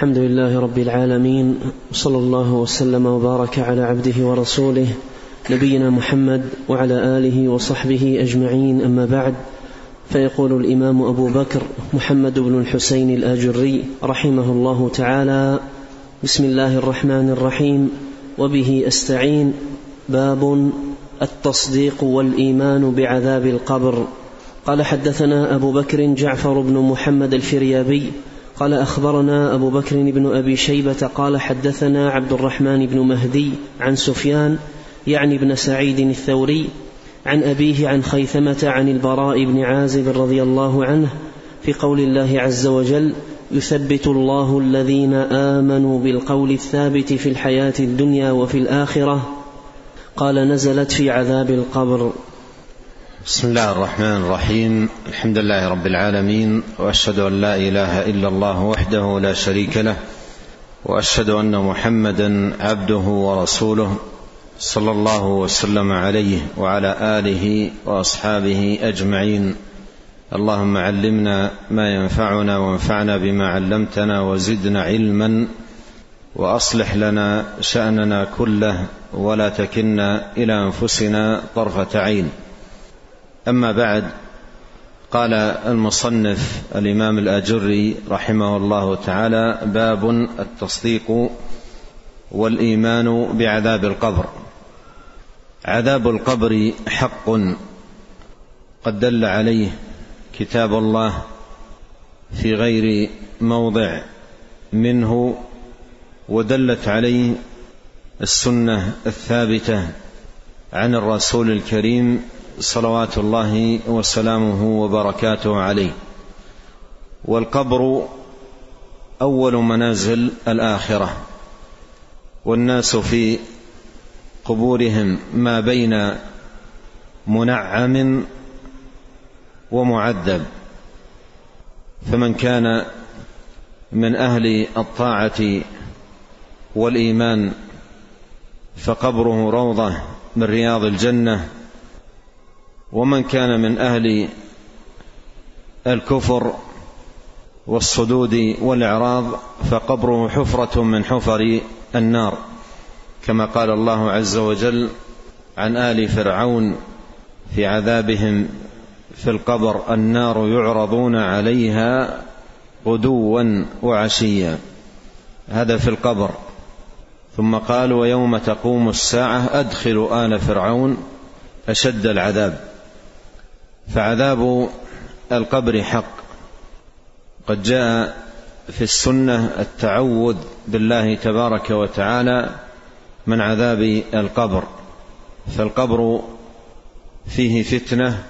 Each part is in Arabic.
الحمد لله رب العالمين وصلى الله وسلم وبارك على عبده ورسوله نبينا محمد وعلى آله وصحبه أجمعين أما بعد فيقول الإمام أبو بكر محمد بن الحسين الآجري رحمه الله تعالى بسم الله الرحمن الرحيم وبه أستعين باب التصديق والإيمان بعذاب القبر. قال حدثنا أبو بكر جعفر بن محمد الفريابي قال أخبرنا أبو بكر بن أبي شيبة قال حدثنا عبد الرحمن بن مهدي عن سفيان يعني ابن سعيد الثوري عن أبيه عن خيثمة عن البراء بن عازب رضي الله عنه في قول الله عز وجل يثبت الله الذين آمنوا بالقول الثابت في الحياة الدنيا وفي الآخرة. قال نزلت في عذاب القبر. بسم الله الرحمن الرحيم. الحمد لله رب العالمين وأشهد أن لا إله إلا الله وحده لا شريك له وأشهد أن محمدا عبده ورسوله صلى الله وسلم عليه وعلى آله وأصحابه أجمعين. اللهم علمنا ما ينفعنا وانفعنا بما علمتنا وزدنا علما وأصلح لنا شأننا كله ولا تكلنا إلى أنفسنا طرفة عين. أما بعد قال المصنف الإمام الآجري رحمه الله تعالى باب التصديق والإيمان بعذاب القبر. عذاب القبر حق قد دل عليه كتاب الله في غير موضع منه ودلت عليه السنة الثابتة عن الرسول الكريم صلوات الله وسلامه وبركاته عليه. والقبر أول منازل الآخرة. والناس في قبورهم ما بين منعم ومعذب. فمن كان من أهل الطاعة والإيمان فقبره روضة من رياض الجنة ومن كان من أهل الكفر والصدود والإعراض فقبره حفرة من حفر النار كما قال الله عز وجل عن آل فرعون في عذابهم في القبر النار يعرضون عليها غدوا وعشيا. هذا في القبر. ثم قال ويوم تقوم الساعة ادخلوا آل فرعون أشد العذاب. فعذاب القبر حق. قد جاء في السنة التعوذ بالله تبارك وتعالى من عذاب القبر. فالقبر فيه فتنة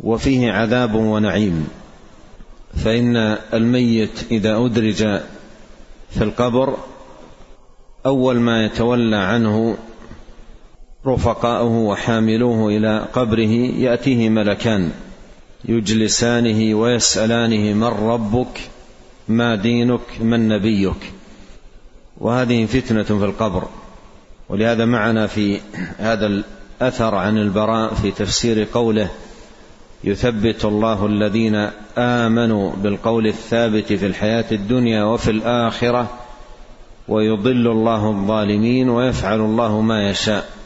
وفيه عذاب ونعيم. فإن الميت إذا أدرج في القبر أول ما يتولى عنه رفقاؤه وحاملوه إلى قبره يأتيه ملكان يجلسانه ويسألانه من ربك ما دينك من نبيك. وهذه فتنة في القبر ولهذا معنا في هذا الأثر عن البراء في تفسير قوله يثبت الله الذين آمنوا بالقول الثابت في الحياة الدنيا وفي الآخرة ويضل الله الظالمين ويفعل الله ما يشاء.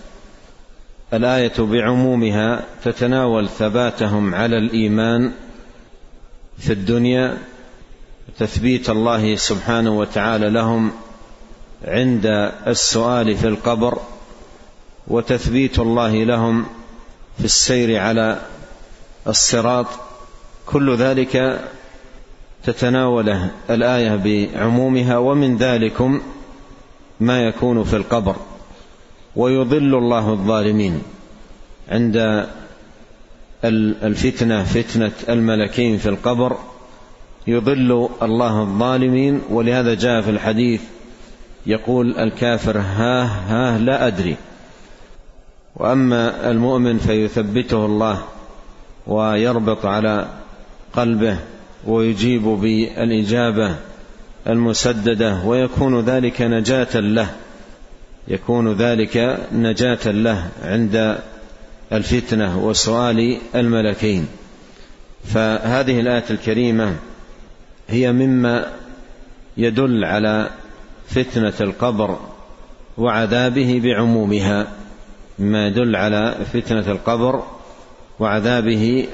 الآية بعمومها تتناول ثباتهم على الإيمان في الدنيا تثبيت الله سبحانه وتعالى لهم عند السؤال في القبر وتثبيت الله لهم في السير على الصراط. كل ذلك تتناوله الآية بعمومها ومن ذلكم ما يكون في القبر. ويضل الله الظالمين عند الفتنة فتنة الملكين في القبر. يضل الله الظالمين ولهذا جاء في الحديث يقول الكافر ها ها لا أدري. وأما المؤمن فيثبته الله ويربط على قلبه ويجيب بالإجابة المسددة ويكون ذلك نجاة له. يكون ذلك نجاة له عند الفتنة وسؤال الملكين. فهذه الآية الكريمة هي مما يدل على فتنة القبر وعذابه بعمومها مما يدل على فتنة القبر وعذابه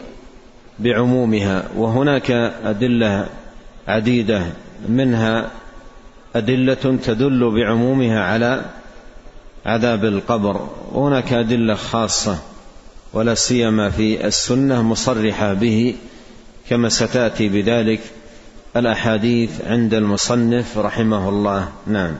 بعمومها. وهناك أدلة عديدة منها أدلة تدل بعمومها على عذاب القبر. وهناك أدلة خاصة ولا سيما في السنة مصرحة به كما ستأتي بذلك الأحاديث عند المصنف رحمه الله. نعم.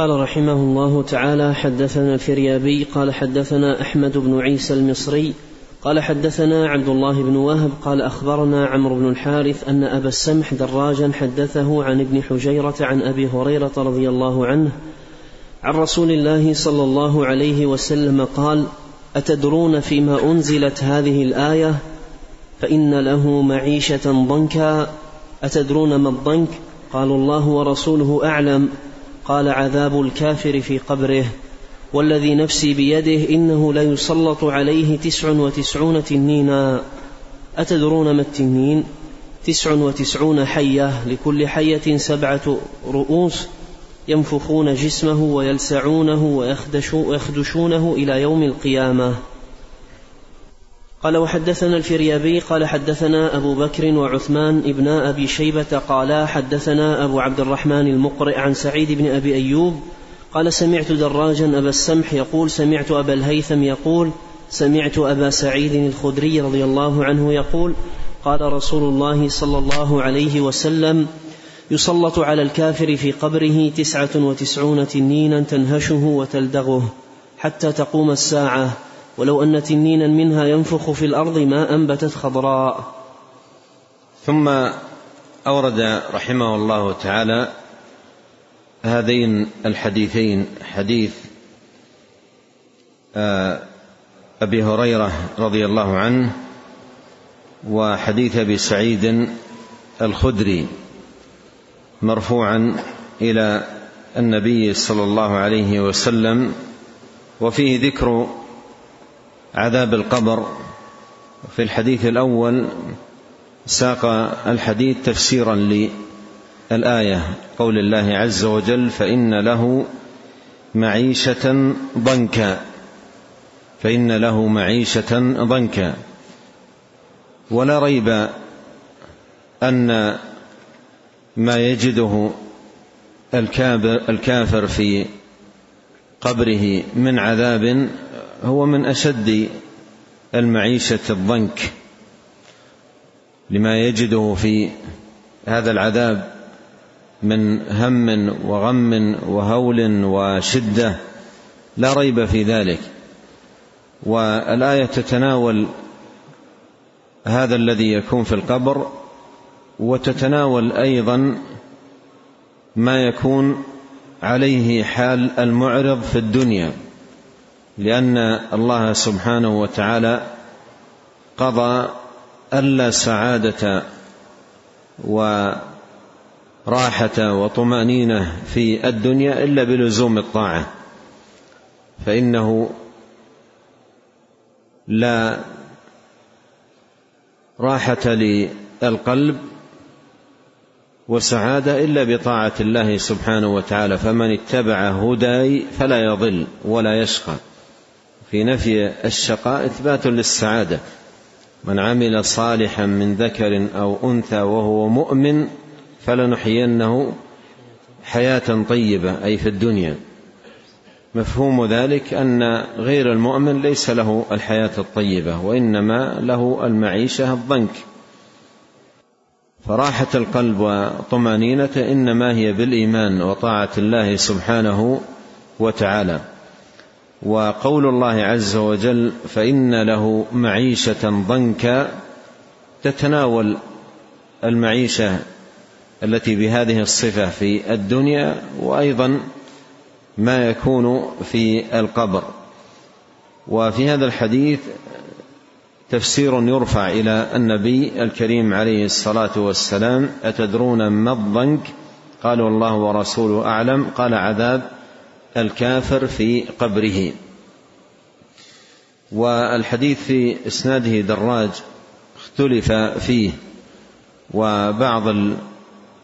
قال رحمه الله تعالى حدثنا الفريابي قال حدثنا أحمد بن عيسى المصري قال حدثنا عبد الله بن وهب قال أخبرنا عمرو بن الحارث أن أبا السمح دراجا حدثه عن ابن حجيرة عن أبي هريرة رضي الله عنه عن رسول الله صلى الله عليه وسلم قال أتدرون فيما أنزلت هذه الآية؟ فإن له معيشة ضنكا. أتدرون ما الضنك؟ قالوا الله ورسوله أعلم. قال عذاب الكافر في قبره والذي نفسي بيده إنه ليسلط عليه تسع وتسعون تنينا. أتدرون ما التنين؟ تسع وتسعون حية لكل حية سبعة رؤوس. ينفخون جسمه ويلسعونه ويخدشونه إلى يوم القيامة. قال وحدثنا الفريابي قال حدثنا أبو بكر وعثمان ابن أبي شيبة قالا حدثنا أبو عبد الرحمن المقرئ عن سعيد بن أبي أيوب قال سمعت دراجا أبا السمح يقول سمعت أبا الهيثم يقول سمعت أبا سعيد الخدري رضي الله عنه يقول قال رسول الله صلى الله عليه وسلم يسلط على الكافر في قبره تسعة وتسعون تنينا تنهشه وتلدغه حتى تقوم الساعة. ولو أن تنينا منها ينفخ في الأرض ما أنبتت خضراء. ثم أورد رحمه الله تعالى هذين الحديثين حديث آه، أبي هريرة رضي الله عنه وحديث أبي سعيد الخدري. مرفوعا إلى النبي صلى الله عليه وسلم وفيه ذكر عذاب القبر. في الحديث الأول ساق الحديث تفسيرا للآية قول الله عز وجل فإن له معيشة ضنكا فإن له معيشة ضنكا. ولا ريب أن ما يجده الكافر في قبره من عذاب هو من أشد المعيشة الضنك. لما يجده في هذا العذاب من هم وغم وهول وشدة لا ريب في ذلك. والآية تتناول هذا الذي يكون في القبر وتتناول أيضا ما يكون عليه حال المعرض في الدنيا لأن الله سبحانه وتعالى قضى ألا سعادة وراحة وطمأنينة في الدنيا إلا بلزوم الطاعة فإنه لا راحة للقلب وسعادة إلا بطاعة الله سبحانه وتعالى فمن اتبع هداي فلا يضل ولا يشقى. في نفي الشقاء إثبات للسعادة. من عمل صالحا من ذكر أو أنثى وهو مؤمن فلنحيينه حياة طيبة أي في الدنيا. مفهوم ذلك أن غير المؤمن ليس له الحياة الطيبة وإنما له المعيشة الضنك. فراحة القلب وطمأنينته إنما هي بالإيمان وطاعة الله سبحانه وتعالى. وقول الله عز وجل فإن له معيشة ضنكا تتناول المعيشة التي بهذه الصفة في الدنيا وأيضا ما يكون في القبر. وفي هذا الحديث تفسير يرفع إلى النبي الكريم عليه الصلاة والسلام أتدرون ما الضنك؟ قالوا الله ورسوله أعلم. قال عذاب الكافر في قبره. والحديث في إسناده دراج اختلف فيه وبعض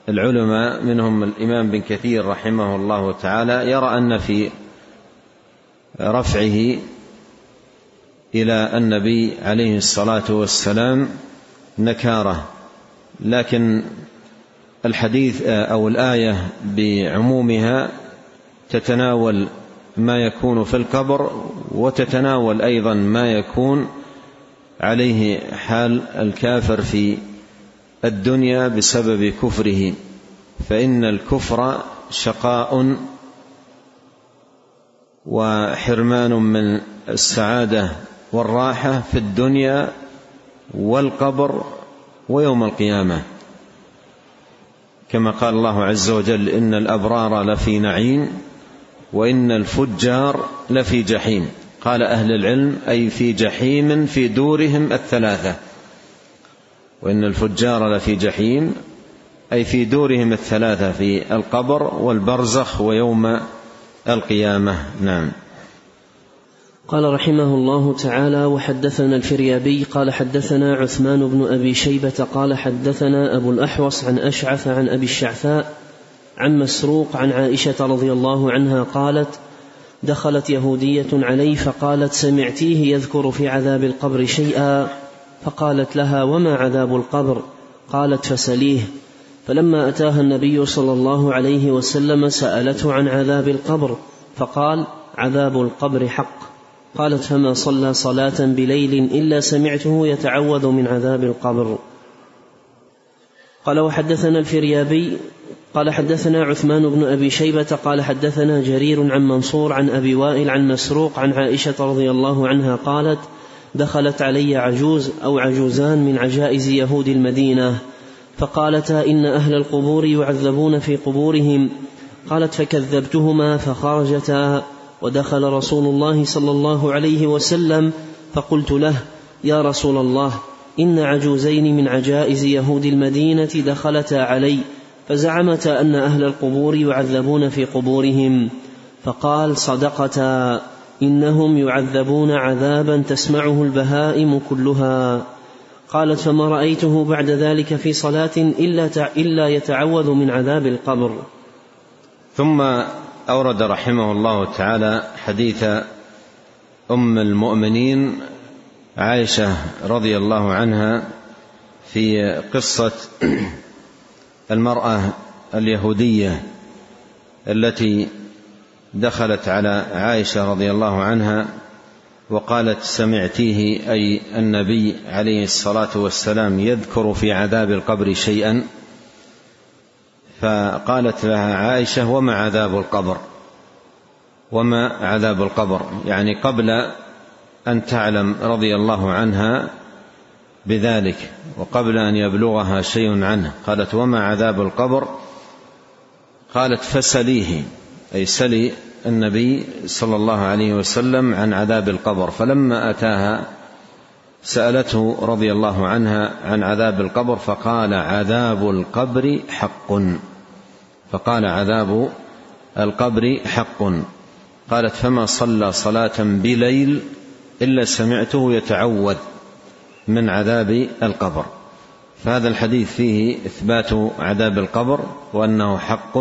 العلماء منهم الإمام بن كثير رحمه الله تعالى يرى أن في رفعه إلى النبي عليه الصلاة والسلام نكارة. لكن الحديث أو الآية بعمومها تتناول ما يكون في القبر وتتناول أيضا ما يكون عليه حال الكافر في الدنيا بسبب كفره. فإن الكفر شقاء وحرمان من السعادة. والراحة في الدنيا والقبر ويوم القيامة. كما قال الله عز وجل إن الأبرار لفي نعيم وإن الفجار لفي جحيم. قال أهل العلم أي في جحيم في دورهم الثلاثة. وإن الفجار لفي جحيم أي في دورهم الثلاثة في القبر والبرزخ ويوم القيامة. نعم. قال رحمه الله تعالى وحدثنا الفريابي قال حدثنا عثمان بن أبي شيبة قال حدثنا أبو الأحوص عن أشعث عن أبي الشعثاء عن مسروق عن عائشة رضي الله عنها قالت دخلت يهودية علي فقالت سمعتيه يذكر في عذاب القبر شيئا فقالت لها وما عذاب القبر؟ قالت فسليه. فلما أتاها النبي صلى الله عليه وسلم سألته عن عذاب القبر فقال عذاب القبر حق. قالت فما صلى صلاة بليل إلا سمعته يتعوذ من عذاب القبر. قال وحدثنا الفريابي قال حدثنا عثمان بن أبي شيبة قال حدثنا جرير عن منصور عن أبي وائل عن مسروق عن عائشة رضي الله عنها قالت دخلت علي عجوز أو عجوزان من عجائز يهود المدينة. فقالتا إن أهل القبور يعذبون في قبورهم. قالت فكذبتهما فخرجتا. ودخل رسول الله صلى الله عليه وسلم فقلت له يا رسول الله إن عجوزين من عجائز يهود المدينة دخلتا علي فزعمتا أن أهل القبور يعذبون في قبورهم فقال صدقتا إنهم يعذبون عذابا تسمعه البهائم كلها. قالت فما رأيته بعد ذلك في صلاة إلا إلا يتعوذ من عذاب القبر. ثم أورد رحمه الله تعالى حديث أم المؤمنين عائشة رضي الله عنها في قصة المرأة اليهودية التي دخلت على عائشة رضي الله عنها وقالت سمعتيه أي النبي عليه الصلاة والسلام يذكر في عذاب القبر شيئا. فقالت لها عائشة وما عذاب القبر؟ وما عذاب القبر؟ يعني قبل أن تعلم رضي الله عنها بذلك وقبل أن يبلغها شيء عنه. قالت وما عذاب القبر؟ قالت فسليه. أي سلي النبي صلى الله عليه وسلم عن عذاب القبر. فلما أتاها سألته رضي الله عنها عن عذاب القبر فقال عذاب القبر حق. فقال عذاب القبر حق. قالت فما صلى صلاة بليل إلا سمعته يتعوذ من عذاب القبر. فهذا الحديث فيه إثبات عذاب القبر وأنه حق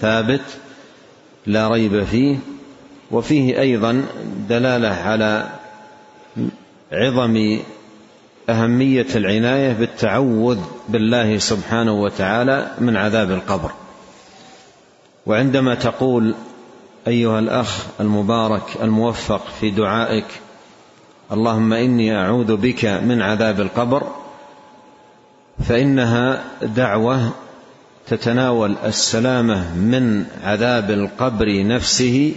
ثابت لا ريب فيه وفيه أيضا دلالة على عظم أهمية العناية بالتعوذ بالله سبحانه وتعالى من عذاب القبر. وعندما تقول أيها الأخ المبارك الموفق في دعائك اللهم إني أعوذ بك من عذاب القبر فإنها دعوة تتناول السلامة من عذاب القبر نفسه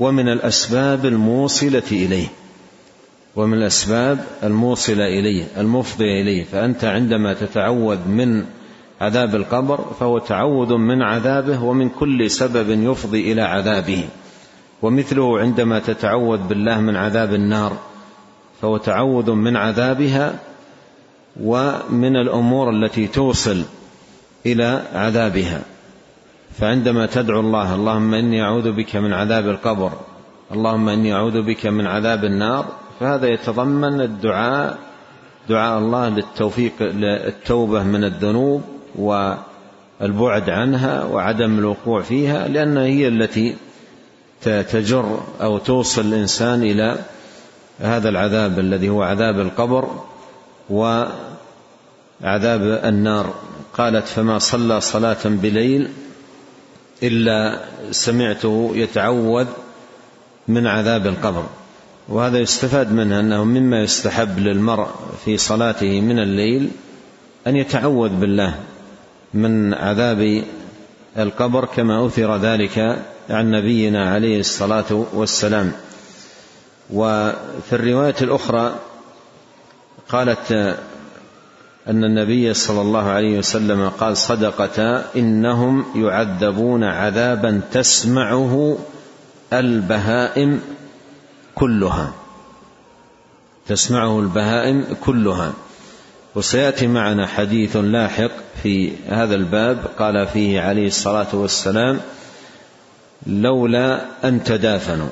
ومن الأسباب الموصلة إليه. ومن الأسباب الموصلة إليه المفضية إليه فأنت عندما تتعوذ من عذاب القبر فهو تعوذ من عذابه ومن كل سبب يفضي إلى عذابه. ومثله عندما تتعوذ بالله من عذاب النار فهو تعوذ من عذابها ومن الأمور التي توصل إلى عذابها. فعندما تدعو الله اللهم إني أعوذ بك من عذاب القبر اللهم إني أعوذ بك من عذاب النار فهذا يتضمن الدعاء دعاء الله للتوفيق للتوبة من الذنوب البعد عنها وعدم الوقوع فيها لأنها هي التي تجر أو توصل الإنسان إلى هذا العذاب الذي هو عذاب القبر وعذاب النار. قالت فما صلى صلاة بليل إلا سمعته يتعوذ من عذاب القبر. وهذا يستفاد منه أنه مما يستحب للمرء في صلاته من الليل أن يتعوذ بالله من عذاب القبر كما أثر ذلك عن نبينا عليه الصلاة والسلام. وفي الرواية الأخرى قالت أن النبي صلى الله عليه وسلم قال صدقة إنهم يعذبون عذابا تسمعه البهائم كلها. تسمعه البهائم كلها. وسيأتي معنا حديث لاحق في هذا الباب. قال فيه عليه الصلاة والسلام لولا أن تدافنوا.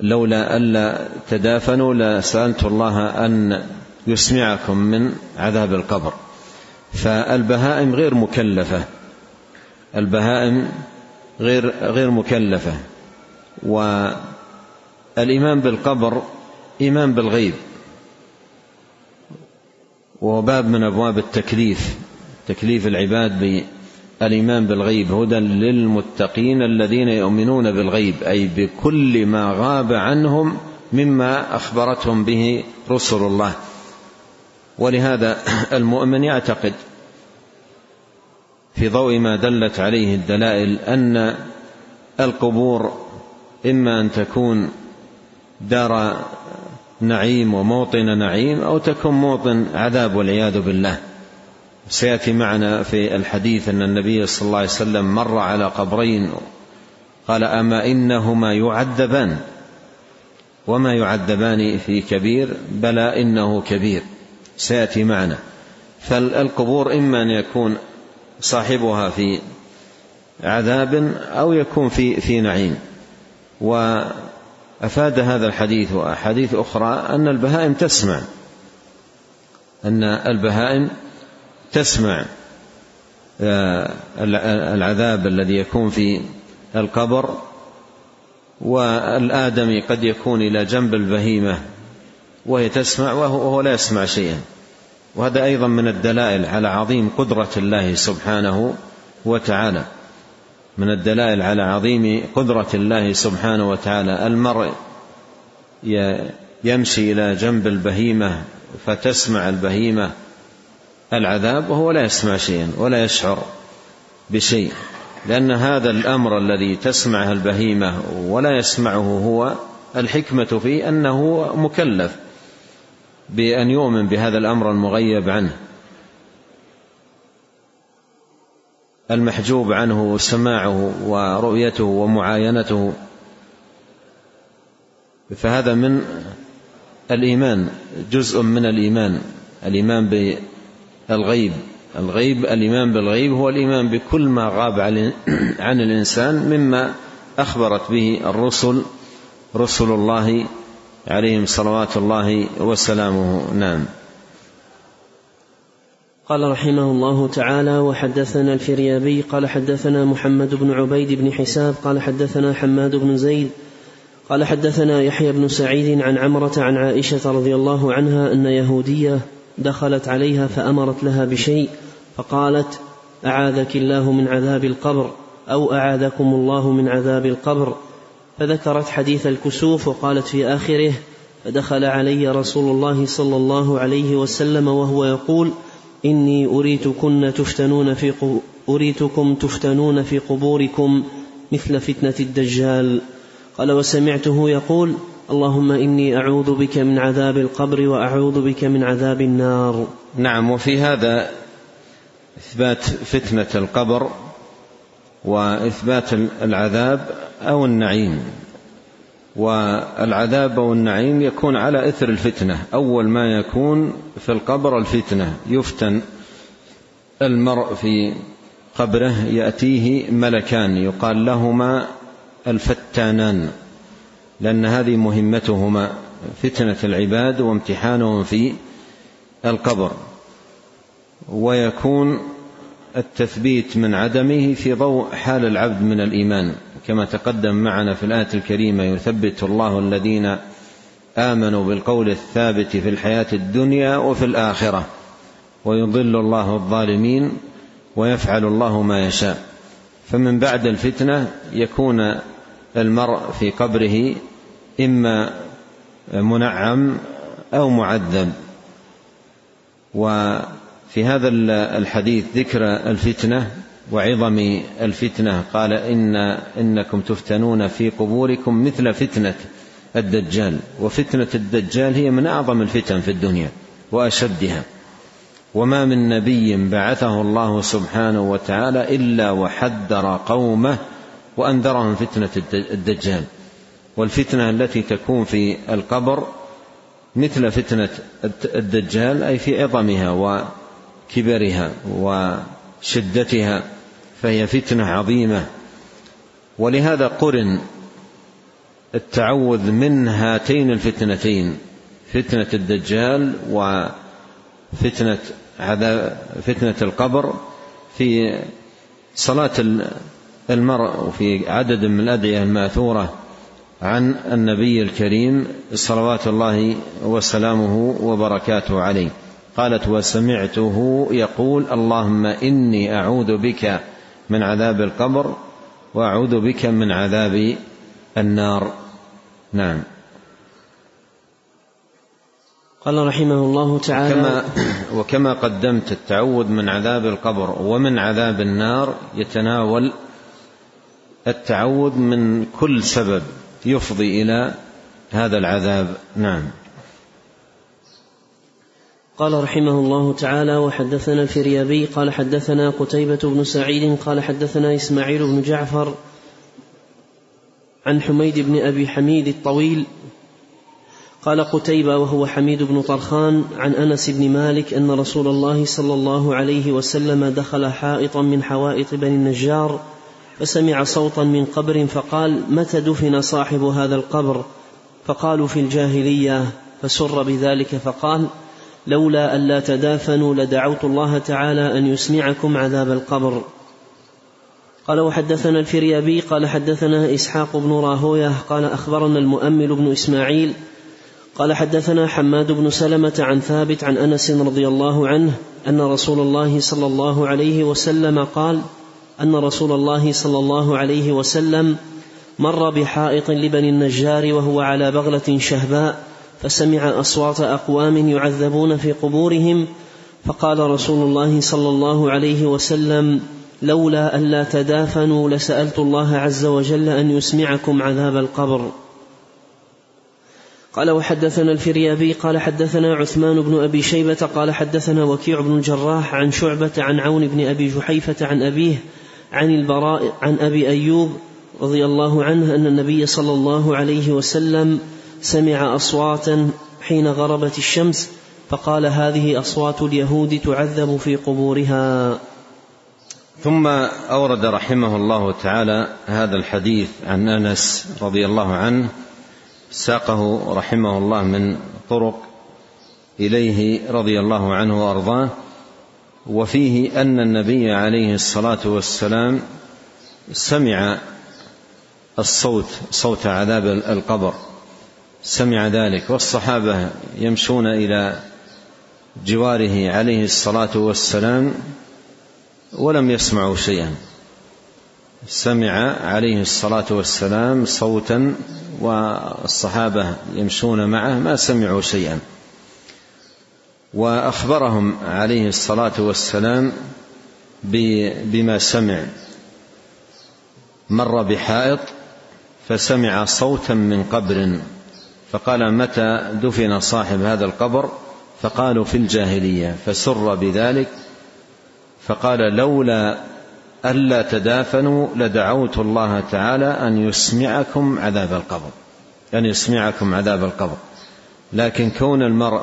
لولا الا تدافنوا لسالت الله أن يسمعكم من عذاب القبر. فالبهائم غير مكلفة. البهائم غير غير مكلفة. والايمان بالقبر إيمان بالغيب. وهو باب من أبواب التكليف تكليف العباد بالإيمان بالغيب. هدى للمتقين الذين يؤمنون بالغيب أي بكل ما غاب عنهم مما أخبرتهم به رسل الله. ولهذا المؤمن يعتقد في ضوء ما دلت عليه الدلائل أن القبور إما أن تكون دار نعيم وموطن نعيم أو تكون موطن عذاب والعياذ بالله. سيأتي معنا في الحديث أن النبي صلى الله عليه وسلم مر على قبرين. قال أما إنهما يعذبان؟ وما يعذبان في كبير؟ بلى إنه كبير. سيأتي معنا. فالقبور إما أن يكون صاحبها في عذاب أو يكون في في نعيم. وافاد هذا الحديث وأحاديث أخرى أن البهائم تسمع. أن البهائم تسمع. آه، العذاب الذي يكون في القبر والآدمي قد يكون إلى جنب البهيمة وهي تسمع وهو لا يسمع شيئا. وهذا أيضا من الدلائل على عظيم قدرة الله سبحانه وتعالى. من الدلائل على عظيم قدرة الله سبحانه وتعالى. المرء يمشي إلى جنب البهيمة فتسمع البهيمة. العذاب وهو لا يسمع شيئا ولا يشعر بشيء لأن هذا الأمر الذي تسمعه البهيمة ولا يسمعه هو الحكمة فيه أنه مكلف بأن يؤمن بهذا الأمر المغيب عنه. المحجوب عنه سماعه ورؤيته ومعاينته. فهذا من الإيمان جزء من الإيمان الإيمان بالغيب. الغيب الإيمان بالغيب هو الإيمان بكل ما غاب عن الإنسان مما أخبرت به الرسل رسل الله عليهم صلوات الله وسلامه. نعم. قال رحمه الله تعالى وحدثنا الفريابي قال حدثنا محمد بن عبيد بن حساب قال حدثنا حماد بن زيد قال حدثنا يحيى بن سعيد عن عمرة عن عائشة رضي الله عنها أن يهودية دخلت عليها فأمرت لها بشيء فقالت أعاذك الله من عذاب القبر أو أعاذكم الله من عذاب القبر. فذكرت حديث الكسوف وقالت في آخره فدخل علي رسول الله صلى الله عليه وسلم وهو يقول إني أريتكن تفتنون في أريتكم تفتنون في قبوركم مثل فتنة الدجال. قال وسمعته يقول اللهم إني أعوذ بك من عذاب القبر وأعوذ بك من عذاب النار. نعم وفي هذا إثبات فتنة القبر وإثبات العذاب أو النعيم. والعذاب أو النعيم يكون على إثر الفتنة. أول ما يكون في القبر الفتنة. يفتن المرء في قبره يأتيه ملكان. يقال لهما الفتانان لأن هذه مهمتهما فتنة العباد وامتحانهم في القبر. ويكون التثبيت من عدمه في ضوء حال العبد من الإيمان. كما تقدم معنا في الآية الكريمة يثبت الله الذين آمنوا بالقول الثابت في الحياة الدنيا وفي الآخرة ويضل الله الظالمين ويفعل الله ما يشاء. فمن بعد الفتنة يكون المرء في قبره إما منعم أو معذب. وفي هذا الحديث ذكر الفتنة وعظم الفتنة. قال إن إنكم تفتنون في قبوركم مثل فتنة الدجال. وفتنة الدجال هي من أعظم الفتن في الدنيا وأشدها. وما من نبي بعثه الله سبحانه وتعالى إلا وحذر قومه وأنذرهم فتنة الدجال. والفتنة التي تكون في القبر مثل فتنة الدجال أي في عظمها وكبرها وشدتها فهي فتنة عظيمة. ولهذا قرن التعوذ من هاتين الفتنتين فتنة الدجال وفتنة عذاب فتنة القبر. في صلاة المرء وفي عدد من الأدعية المأثورة عن النبي الكريم صلوات الله وسلامه وبركاته عليه. قالت وسمعته يقول اللهم إني أعوذ بك من عذاب القبر وأعوذ بك من عذاب النار. نعم. قال رحمه الله تعالى كما وكما قدمت التعوذ من عذاب القبر ومن عذاب النار يتناول التعوذ من كل سبب يفضي إلى هذا العذاب. نعم. قال رحمه الله تعالى وحدثنا الفريابي قال حدثنا قتيبة بن سعيد قال حدثنا إسماعيل بن جعفر عن حميد بن أبي حميد الطويل قال قتيبة وهو حميد بن طرخان عن أنس بن مالك أن رسول الله صلى الله عليه وسلم دخل حائطا من حوائط بني النجار فسمع صوتا من قبر فقال متى دفن صاحب هذا القبر؟ فقالوا في الجاهلية. فسر بذلك فقال لولا الا تدافنوا لدعوت الله تعالى أن يسمعكم عذاب القبر. قال وحدثنا الفريابي قال حدثنا إسحاق بن راهوية قال أخبرنا المؤمل بن إسماعيل قال حدثنا حماد بن سلمة عن ثابت عن أنس رضي الله عنه أن رسول الله صلى الله عليه وسلم قال أن رسول الله صلى الله عليه وسلم مر بحائط لبني النجار وهو على بغلة شهباء فسمع أصوات أقوام يعذبون في قبورهم فقال رسول الله صلى الله عليه وسلم لولا الا تدافنوا لسألت الله عز وجل أن يسمعكم عذاب القبر. قال وحدثنا الفريابي قال حدثنا عثمان بن أبي شيبة قال حدثنا وكيع بن الجراح عن شعبة عن عون بن أبي جحيفة عن أبيه عن البراء عن أبي أيوب رضي الله عنه أن النبي صلى الله عليه وسلم سمع أصواتا حين غربت الشمس فقال هذه أصوات اليهود تعذب في قبورها. ثم أورد رحمه الله تعالى هذا الحديث عن أنس رضي الله عنه ساقه رحمه الله من طرق إليه رضي الله عنه وأرضاه وفيه أن النبي عليه الصلاة والسلام سمع الصوت صوت عذاب القبر. سمع ذلك والصحابة يمشون إلى جواره عليه الصلاة والسلام ولم يسمعوا شيئا. سمع عليه الصلاة والسلام صوتا والصحابة يمشون معه ما سمعوا شيئا. وأخبرهم عليه الصلاة والسلام بما سمع. مر بحائط فسمع صوتا من قبر. فقال متى دفن صاحب هذا القبر؟ فقالوا في الجاهلية فسر بذلك فقال لولا ألا تدافنوا لدعوت الله تعالى أن يسمعكم عذاب القبر أن يسمعكم عذاب القبر. لكن كون المرء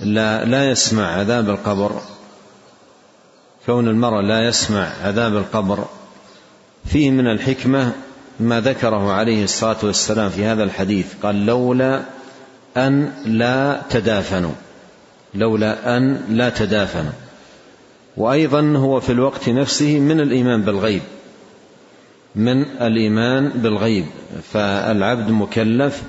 لا لا يسمع عذاب القبر كون المرء لا يسمع عذاب القبر فيه من الحكمة ما ذكره عليه الصلاة والسلام في هذا الحديث. قال لولا أن لا تدافنوا. لولا أن لا تدافنوا. وأيضا هو في الوقت نفسه من الإيمان بالغيب. من الإيمان بالغيب. فالعبد مكلف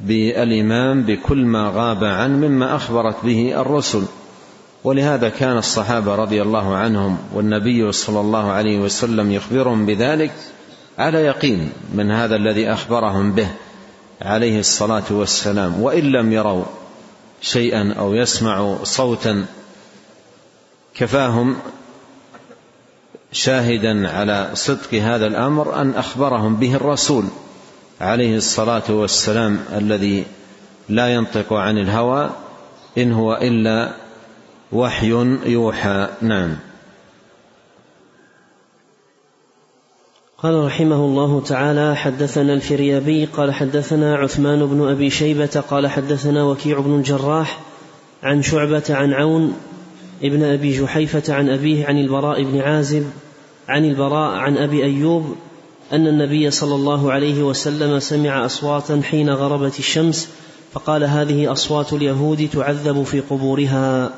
بالإيمان بكل ما غاب عنه مما أخبرت به الرسل. ولهذا كان الصحابة رضي الله عنهم والنبي صلى الله عليه وسلم يخبرهم بذلك. على يقين من هذا الذي أخبرهم به عليه الصلاة والسلام وإن لم يروا شيئا أو يسمعوا صوتا كفاهم شاهدا على صدق هذا الأمر أن أخبرهم به الرسول عليه الصلاة والسلام الذي لا ينطق عن الهوى إن هو إلا وحي يوحى. نعم. قال رحمه الله تعالى حدثنا الفريابي قال حدثنا عثمان بن أبي شيبة قال حدثنا وكيع بن الجراح عن شعبة عن عون ابن أبي جحيفة عن أبيه عن البراء بن عازب عن البراء عن أبي أيوب أن النبي صلى الله عليه وسلم سمع أصواتا حين غربت الشمس فقال هذه أصوات اليهود تعذب في قبورها.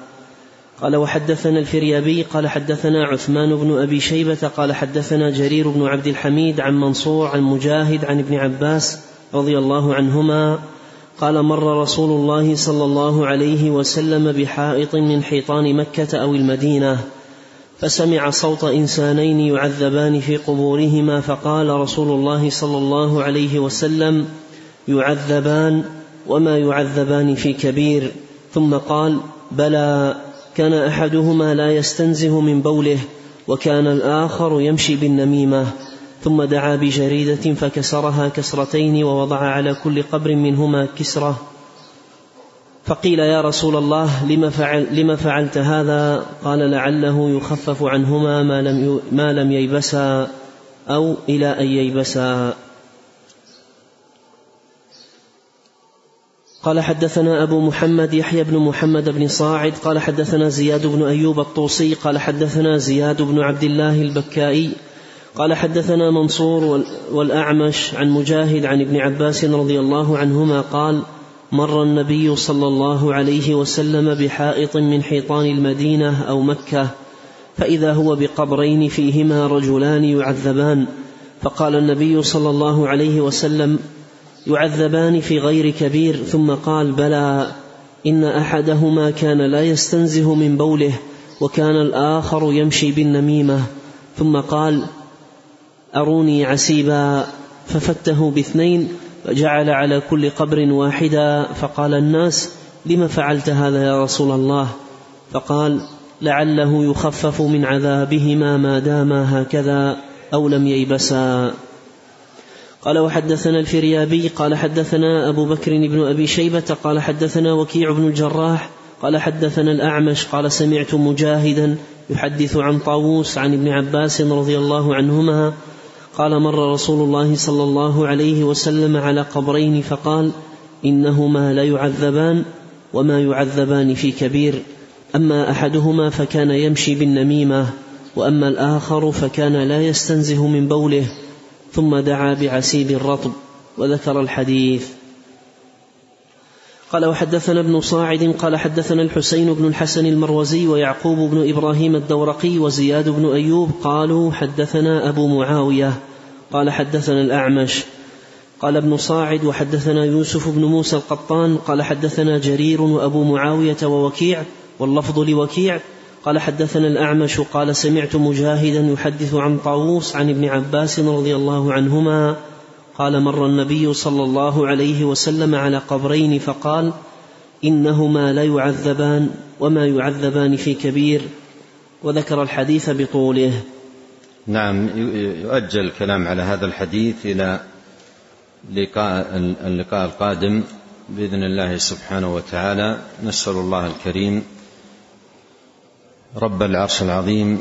قال وحدثنا الفريابي قال حدثنا عثمان بن أبي شيبة قال حدثنا جرير بن عبد الحميد عن منصور عن مجاهد عن ابن عباس رضي الله عنهما قال مر رسول الله صلى الله عليه وسلم بحائط من حيطان مكة أو المدينة فسمع صوت إنسانين يعذبان في قبورهما فقال رسول الله صلى الله عليه وسلم يعذبان وما يعذبان في كبير. ثم قال بلى. كان أحدهما لا يستنزه من بوله وكان الآخر يمشي بالنميمة. ثم دعا بجريدة فكسرها كسرتين ووضع على كل قبر منهما كسرة. فقيل يا رسول الله لم, فعل لم فعلت هذا؟ قال لعله يخفف عنهما ما لم, ما لم ييبسا أو إلى أن ييبسا. قال حدثنا أبو محمد يحيى بن محمد بن صاعد قال حدثنا زياد بن أيوب الطوسي قال حدثنا زياد بن عبد الله البكائي قال حدثنا منصور والأعمش عن مجاهد عن ابن عباس رضي الله عنهما قال مر النبي صلى الله عليه وسلم بحائط من حيطان المدينة أو مكة فإذا هو بقبرين فيهما رجلان يعذبان فقال النبي صلى الله عليه وسلم يعذبان في غير كبير ثم قال بلى إن أحدهما كان لا يستنزه من بوله وكان الآخر يمشي بالنميمة. ثم قال أروني عسيبا. ففته باثنين فجعل على كل قبر واحدا فقال الناس لم فعلت هذا يا رسول الله؟ فقال لعله يخفف من عذابهما ما داما هكذا أو لم ييبسا. قال وحدثنا الفريابي قال حدثنا أبو بكر بن أبي شيبة قال حدثنا وكيع بن الجراح قال حدثنا الأعمش قال سمعت مجاهدا يحدث عن طاووس عن ابن عباس رضي الله عنهما قال مر رسول الله صلى الله عليه وسلم على قبرين فقال إنهما ليعذبان وما يعذبان في كبير أما أحدهما فكان يمشي بالنميمة وأما الآخر فكان لا يستنزه من بوله. ثم دعا بعسيب الرطب وذكر الحديث. قال وحدثنا ابن صاعد قال حدثنا الحسين بن الحسن المروزي ويعقوب بن إبراهيم الدورقي وزياد بن أيوب قالوا حدثنا أبو معاوية قال حدثنا الأعمش. قال ابن صاعد وحدثنا يوسف بن موسى القطان قال حدثنا جرير وأبو معاوية ووكيع واللفظ لوكيع قال حدثنا الأعمش قال سمعت مجاهدا يحدث عن طاووس عن ابن عباس رضي الله عنهما قال مر النبي صلى الله عليه وسلم على قبرين فقال إنهما لا يعذبان وما يعذبان في كبير وذكر الحديث بطوله. نعم يؤجل الكلام على هذا الحديث إلى لقاء اللقاء القادم بإذن الله سبحانه وتعالى. نسأل الله الكريم رب العرش العظيم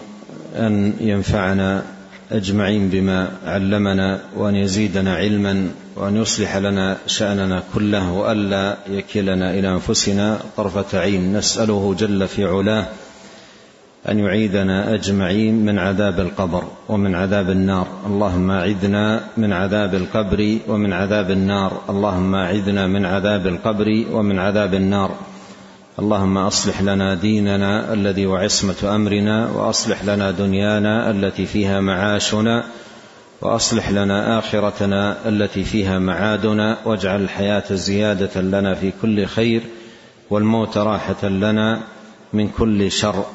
أن ينفعنا أجمعين بما علمنا وأن يزيدنا علما وأن يصلح لنا شأننا كله وألا يكلنا إلى أنفسنا طرفة عين. نسأله جل في علاه أن يعيذنا أجمعين من عذاب القبر ومن عذاب النار. اللهم أعذنا من عذاب القبر ومن عذاب النار. اللهم أعذنا من عذاب القبر ومن عذاب النار. اللهم أصلح لنا ديننا الذي وعصمه أمرنا وأصلح لنا دنيانا التي فيها معاشنا وأصلح لنا آخرتنا التي فيها معادنا واجعل الحياة زيادة لنا في كل خير والموت راحة لنا من كل شر.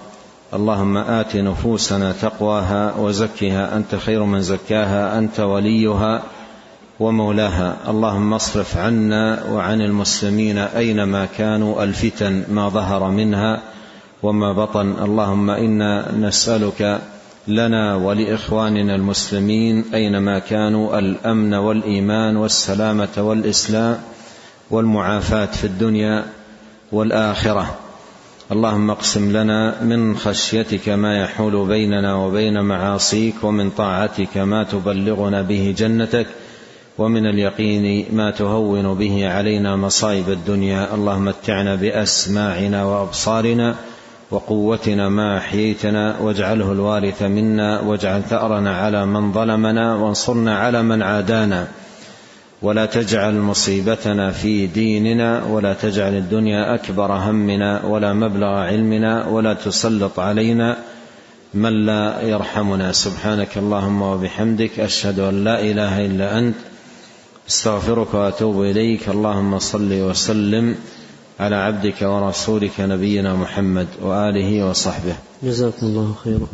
اللهم آت نفوسنا تقواها وزكها أنت خير من زكاها أنت وليها. ومولاها اللهم اصرف عنا وعن المسلمين أينما كانوا الفتن ما ظهر منها وما بطن. اللهم إنا نسألك لنا ولإخواننا المسلمين أينما كانوا الأمن والإيمان والسلامة والإسلام والمعافاة في الدنيا والآخرة. اللهم اقسم لنا من خشيتك ما يحول بيننا وبين معاصيك ومن طاعتك ما تبلغنا به جنتك ومن اليقين ما تهون به علينا مصائب الدنيا. اللهم متعنا بأسماعنا وأبصارنا وقوتنا ما أحييتنا. واجعله الوارث منا. واجعل ثأرنا على من ظلمنا. وانصرنا على من عادانا. ولا تجعل مصيبتنا في ديننا. ولا تجعل الدنيا أكبر همنا. ولا مبلغ علمنا. ولا تسلط علينا من لا يرحمنا. سبحانك اللهم وبحمدك. أشهد أن لا إله إلا أنت. استغفرك وأتوب إليك. اللهم صل وسلم على عبدك ورسولك نبينا محمد وآله وصحبه. جزاكم الله خيرا.